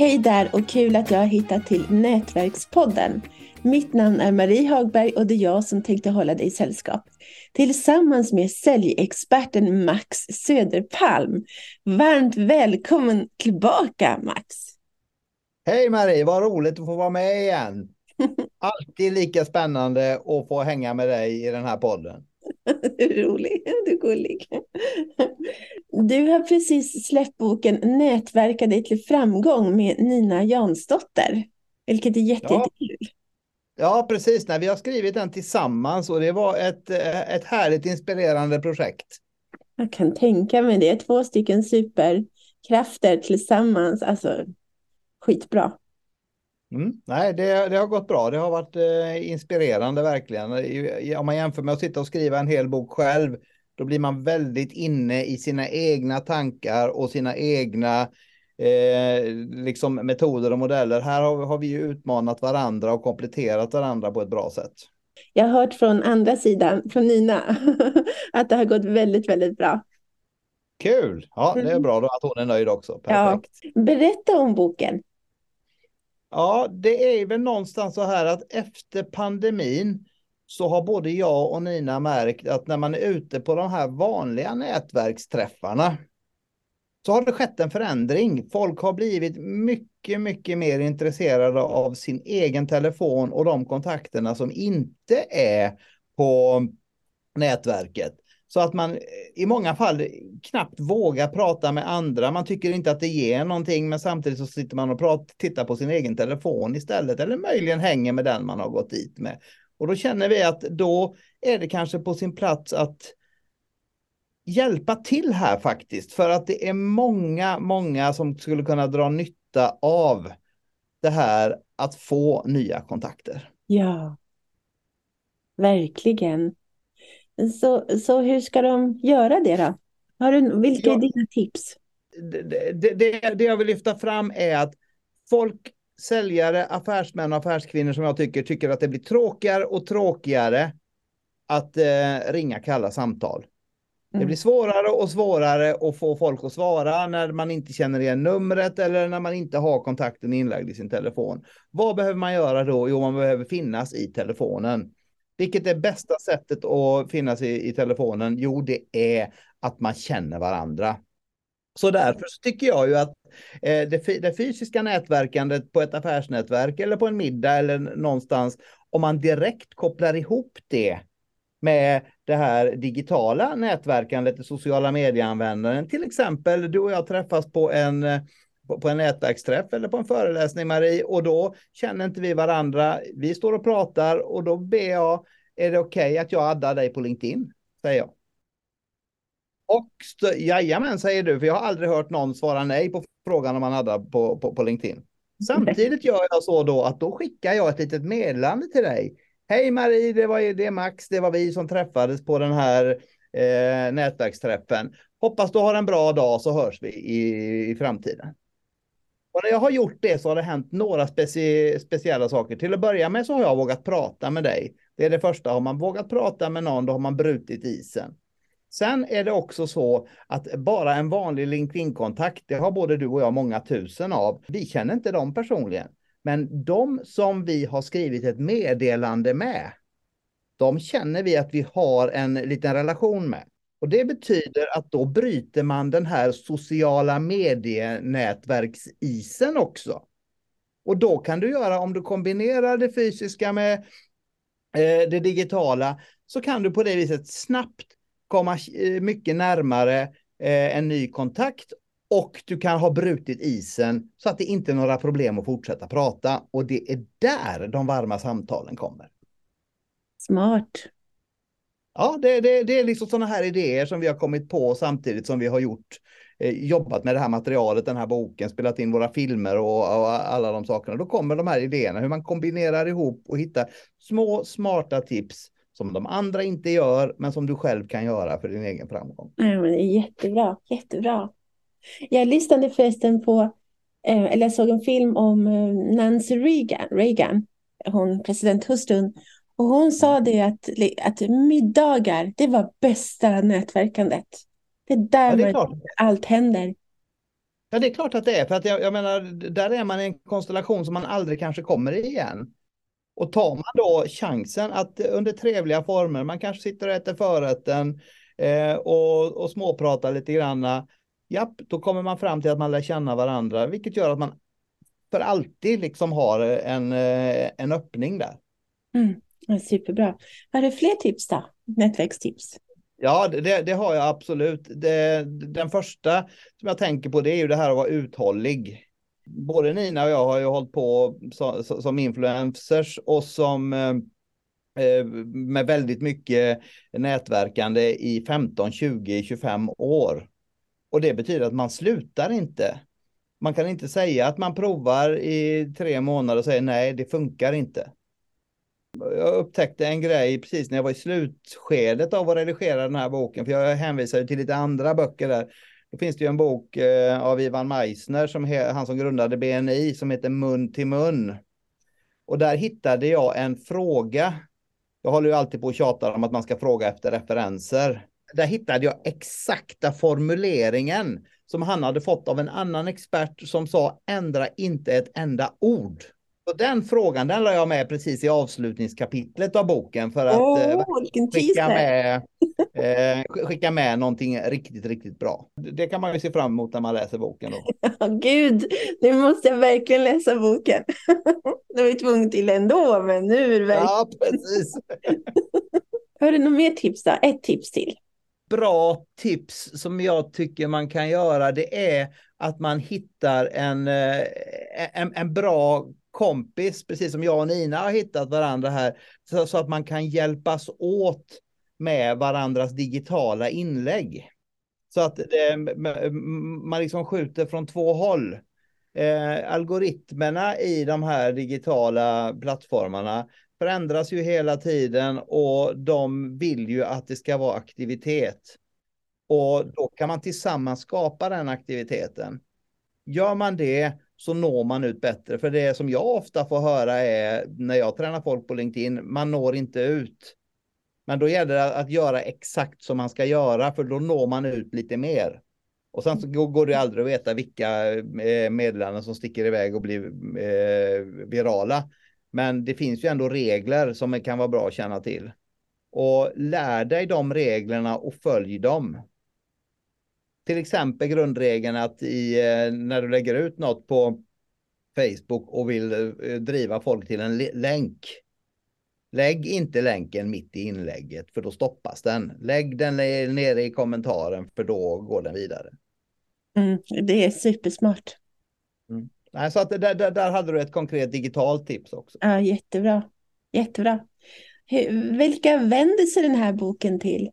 Hej där och kul att jag har hittat till Nätverkspodden. Mitt namn är Marie Hagberg och det är jag som tänkte hålla dig i sällskap. Tillsammans med säljexperten Max Söderpalm. Varmt välkommen tillbaka Max! Hej Marie, vad roligt att få vara med igen. Alltid lika spännande att få hänga med dig i den här podden. Du är rolig, du är gullig. Du har precis släppt boken Nätverka dig till framgång med Nina Jansdotter. Vilket är jättekul. Ja. ja, precis. Nej, vi har skrivit den tillsammans och det var ett, ett härligt inspirerande projekt. Jag kan tänka mig det. Två stycken superkrafter tillsammans. Alltså, skitbra. Mm. Nej, det, det, har gått bra. Det har varit eh, inspirerande verkligen. Om man jämför med att sitta och skriva en hel bok själv, då blir man väldigt inne i sina egna tankar och sina egna eh, liksom metoder och modeller. Här har, har vi ju utmanat varandra och kompletterat varandra på ett bra sätt. Jag har hört från andra sidan, från Nina, att det har gått väldigt, väldigt bra. Kul! Ja, det är mm. bra då att hon är nöjd också. Perfekt. Ja. Berätta om boken. Ja, det är väl någonstans så här att efter pandemin så har både jag och Nina märkt att när man är ute på de här vanliga nätverksträffarna så har det skett en förändring. Folk har blivit mycket, mycket mer intresserade av sin egen telefon och de kontakterna som inte är på nätverket. Så att man i många fall knappt vågar prata med andra. Man tycker inte att det ger någonting, men samtidigt så sitter man och pratar, tittar på sin egen telefon istället, eller möjligen hänger med den man har gått dit med. Och då känner vi att då är det kanske på sin plats att hjälpa till här faktiskt, för att det är många, många som skulle kunna dra nytta av det här att få nya kontakter. Ja, verkligen. Så, så hur ska de göra det då? Har du, vilka ja, är dina tips? Det, det, det, det jag vill lyfta fram är att folk, säljare, affärsmän och affärskvinnor som jag tycker, tycker att det blir tråkigare och tråkigare att eh, ringa kalla samtal. Det blir mm. svårare och svårare att få folk att svara när man inte känner igen numret eller när man inte har kontakten inlagd i sin telefon. Vad behöver man göra då? Jo, man behöver finnas i telefonen. Vilket är bästa sättet att finnas i, i telefonen? Jo, det är att man känner varandra. Så därför så tycker jag ju att eh, det, det, fysiska nätverkandet på ett affärsnätverk eller på en middag eller någonstans, om man direkt kopplar ihop det med det här digitala nätverkandet, det sociala medieanvändaren, till exempel du och jag träffas på en på, en nätverksträff eller på en föreläsning, Marie, och då känner inte vi varandra. Vi står och pratar och då ber jag, är det okej okay att jag addar dig på LinkedIn? Säger jag. Och jajamän, säger du, för jag har aldrig hört någon svara nej på frågan om man addar på, på, på LinkedIn. Samtidigt gör jag så då att då skickar jag ett litet meddelande till dig. Hej Marie, det var det Max, det var vi som träffades på den här eh, nätverksträffen. Hoppas du har en bra dag så hörs vi i, i framtiden. Och när jag har gjort det så har det hänt några speci speciella saker. Till att börja med så har jag vågat prata med dig. Det är det första. Har man vågat prata med någon, då har man brutit isen. Sen är det också så att bara en vanlig LinkedIn-kontakt, det har både du och jag många tusen av. Vi känner inte dem personligen. Men de som vi har skrivit ett meddelande med, de känner vi att vi har en liten relation med. Och det betyder att då bryter man den här sociala medienätverksisen också. Och då kan du göra, om du kombinerar det fysiska med eh, det digitala, så kan du på det viset snabbt komma eh, mycket närmare eh, en ny kontakt och du kan ha brutit isen så att det inte är några problem att fortsätta prata. Och det är där de varma samtalen kommer. Smart. Ja, det, det, det är liksom sådana här idéer som vi har kommit på samtidigt som vi har gjort, eh, jobbat med det här materialet, den här boken, spelat in våra filmer och, och, alla de sakerna. Då kommer de här idéerna, hur man kombinerar ihop och hittar små smarta tips som de andra inte gör, men som du själv kan göra för din egen framgång. Ja, men det är jättebra, jättebra. Jag lyssnade förresten på, eh, eller jag såg en film om eh, Nancy Reagan, Reagan hon presidenthustrun. Och hon sa det att, att middagar, det var bästa nätverkandet. Det är där ja, det är allt händer. Ja, det är klart att det är. För att jag, jag menar, där är man i en konstellation som man aldrig kanske kommer i igen. Och tar man då chansen att under trevliga former, man kanske sitter och äter förrätten eh, och, och småpratar lite granna. Japp, då kommer man fram till att man lär känna varandra, vilket gör att man för alltid liksom har en, eh, en öppning där. Mm, superbra. Har du fler tips då? Nätverkstips? Ja, det, det har jag absolut. Det, den första som jag tänker på det är ju det här att vara uthållig. Både Nina och jag har ju hållit på som, som influencers och som eh, eh med väldigt mycket nätverkande i 15, 20, 25 år. Och det betyder att man slutar inte. Man kan inte säga att man provar i tre månader och säger nej, det funkar inte jag upptäckte en grej precis när jag var i slutskedet av att redigera den här boken, för jag hänvisar till lite andra böcker där. Då finns det ju en bok eh, av Ivan Meissner, som han som grundade BNI, som heter Mun till mun. Och där hittade jag en fråga. Jag håller ju alltid på och tjatar om att man ska fråga efter referenser. Där hittade jag exakta formuleringen som han hade fått av en annan expert som sa ändra inte ett enda ord. Och den frågan den la jag med precis i avslutningskapitlet av boken för att oh, skicka, med, eh, skicka med någonting riktigt, riktigt bra. Det kan man ju se fram emot när man läser boken. Då. Ja, Gud, nu måste jag verkligen läsa boken. det var ju tvungen till ändå, men nu är det verkligen... Ja, precis. Har du något mer tips då? Ett tips till. Bra tips som jag tycker man kan göra, det är att man hittar en, eh, en, en bra kompis, precis som jag och Nina har hittat varandra här, så, så att man kan hjälpas åt med varandras digitala inlägg. Så att eh, det, man liksom skjuter från två håll. Eh, algoritmerna i de här digitala plattformarna förändras ju hela tiden och de vill ju att det ska vara aktivitet. Och då kan man tillsammans skapa den aktiviteten. Gör man det så når man ut bättre. För det som jag ofta får höra är när jag tränar folk på LinkedIn, man når inte ut. Men då gäller det att göra exakt som man ska göra, för då når man ut lite mer. Och sen så går det aldrig att veta vilka eh, meddelanden som sticker iväg och blir eh, virala. Men det finns ju ändå regler som kan vara bra att känna till. Och lär dig de reglerna och följ dem till exempel grundregeln att i, eh, när du lägger ut något på Facebook och vill eh, driva folk till en länk. Lägg inte länken mitt i inlägget för då stoppas den. Lägg den nere i kommentaren för då går den vidare. Mm, det är supersmart. Mm. Så att där, där, där hade du ett konkret digitalt tips också. Ja, jättebra. Jättebra. Vilka vänder sig den här boken till?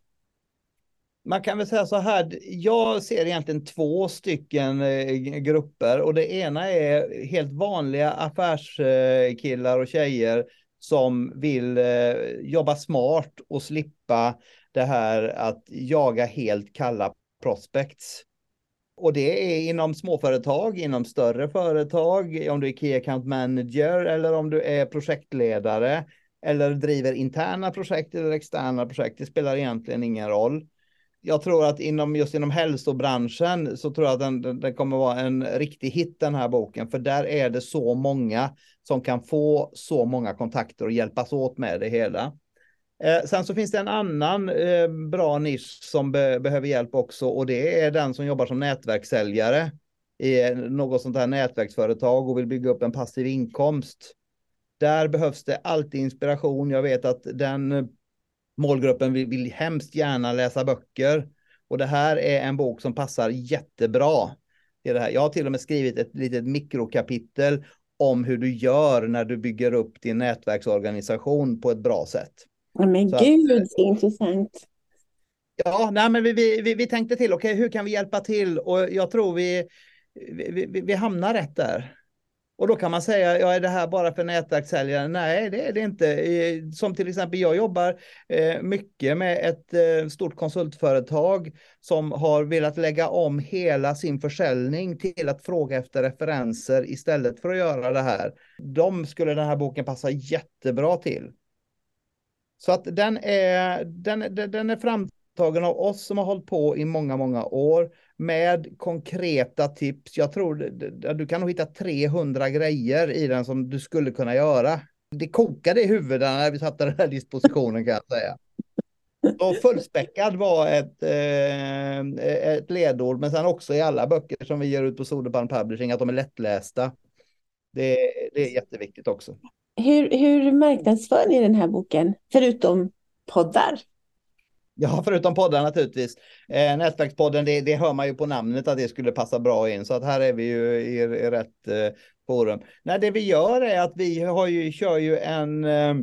Man kan väl säga så här, jag ser egentligen två stycken eh, grupper och det ena är helt vanliga affärskillar och tjejer som vill eh, jobba smart och slippa det här att jaga helt kalla prospects. Och det är inom småföretag, inom större företag, om du är Key Account Manager eller om du är projektledare eller driver interna projekt eller externa projekt. Det spelar egentligen ingen roll jag tror att inom just inom hälsobranschen så tror jag att den, den, den, kommer vara en riktig hit den här boken, för där är det så många som kan få så många kontakter och hjälpas åt med det hela. Eh, sen så finns det en annan eh, bra nisch som be behöver hjälp också och det är den som jobbar som nätverkssäljare i något sånt här nätverksföretag och vill bygga upp en passiv inkomst. Där behövs det alltid inspiration. Jag vet att den Målgruppen vill, vill hemskt gärna läsa böcker. Och det här är en bok som passar jättebra. Till det här. Jag har till och med skrivit ett litet mikrokapitel om hur du gör när du bygger upp din nätverksorganisation på ett bra sätt. Men så gud, att, så intressant. Ja, nej, men vi, vi, vi tänkte till, okej, okay, hur kan vi hjälpa till? Och jag tror vi, vi, vi, vi hamnar rätt där. Och då kan man säga, ja är det här bara för nätverkssäljare? Nej, det är det inte. Som till exempel jag jobbar eh, mycket med ett eh, stort konsultföretag som har velat lägga om hela sin försäljning till att fråga efter referenser istället för att göra det här. De skulle den här boken passa jättebra till. Så att den är, den, den är framtagen av oss som har hållit på i många, många år med konkreta tips. Jag tror du kan nog hitta 300 grejer i den som du skulle kunna göra. Det kokade i huvudet när vi satte den här dispositionen kan jag säga. Och fullspäckad var ett, eh, ett ledord, men sen också i alla böcker som vi ger ut på Soderpan Publishing, att de är lättlästa. Det, det är jätteviktigt också. Hur, hur marknadsför ni den här boken, förutom poddar? Ja, förutom poddar naturligtvis. Eh, nätverkspodden, det, det hör man ju på namnet att det skulle passa bra in, så att här är vi ju i, i rätt eh, forum. Nej, det vi gör är att vi har ju, kör ju en eh,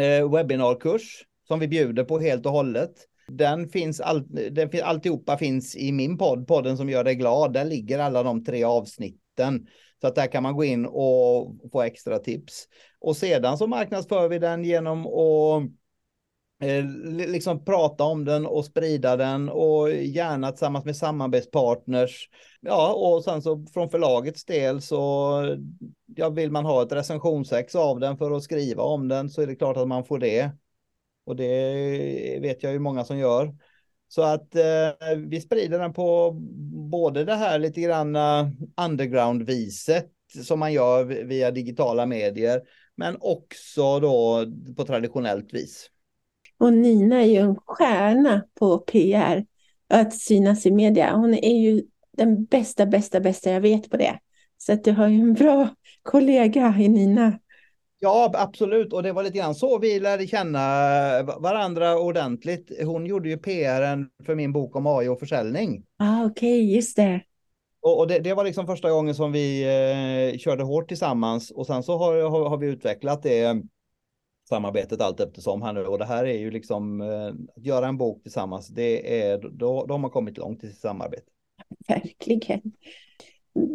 eh webbinarkurs som vi bjuder på helt och hållet. Den finns, all, den, alltihopa finns i min podd, podden som gör dig glad. Där ligger alla de tre avsnitten. Så att där kan man gå in och få extra tips. Och sedan så marknadsför vi den genom att Eh, liksom prata om den och sprida den och gärna tillsammans med samarbetspartners. Ja, och sen så från förlagets del så ja, vill man ha ett recensionsex av den för att skriva om den så är det klart att man får det. Och det vet jag ju många som gör. Så att eh, vi sprider den på både det här lite grann eh, underground-viset som man gör via digitala medier, men också då på traditionellt vis. Och Nina är ju en stjärna på PR, att synas i media. Hon är ju den bästa, bästa, bästa jag vet på det. Så att du har ju en bra kollega i Nina. Ja, absolut. Och det var lite grann så vi lärde känna varandra ordentligt. Hon gjorde ju PRen för min bok om AI och försäljning. Ah, Okej, okay, just det. Och, och det, det, var liksom första gången som vi eh, körde hårt tillsammans. Och sen så har, har, har, vi utvecklat det samarbetet allt eftersom här nu. Och det här är ju liksom eh, att göra en bok tillsammans. Det är, då, då har kommit långt i sitt samarbete. Verkligen.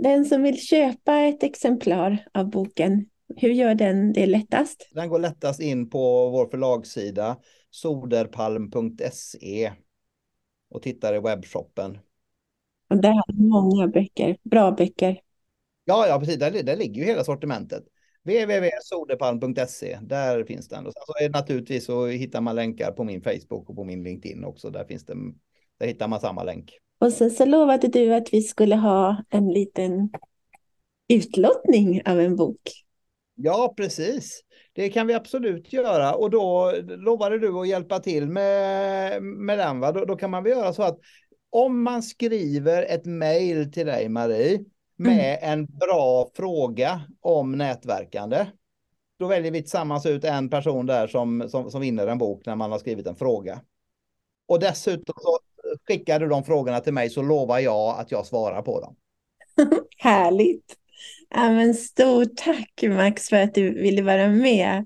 Den som vill köpa ett exemplar av boken, hur gör den det lättast? Den går lättast in på vår förlagssida soderpalm.se och tittar i webbshoppen. Och där har många böcker, bra böcker. Ja, ja precis. Där, där ligger ju hela sortimentet. www.soderpalm.se, där finns den. Och sen så är naturligtvis så hittar man länkar på min Facebook och på min LinkedIn också. Där finns det, där hittar man samma länk. Och sen så lovade du att vi skulle ha en liten utlottning av en bok. Ja, precis. Det kan vi absolut göra och då lovade du att hjälpa till med, med den. Va? Då, då kan man väl göra så att om man skriver ett mejl till dig Marie med mm. en bra fråga om nätverkande. Då väljer vi tillsammans ut en person där som, som, som vinner en bok när man har skrivit en fråga. Och dessutom så skickar du de frågorna till mig så lovar jag att jag svarar på dem. Härligt! Ja, men stort tack Max för att du ville vara med.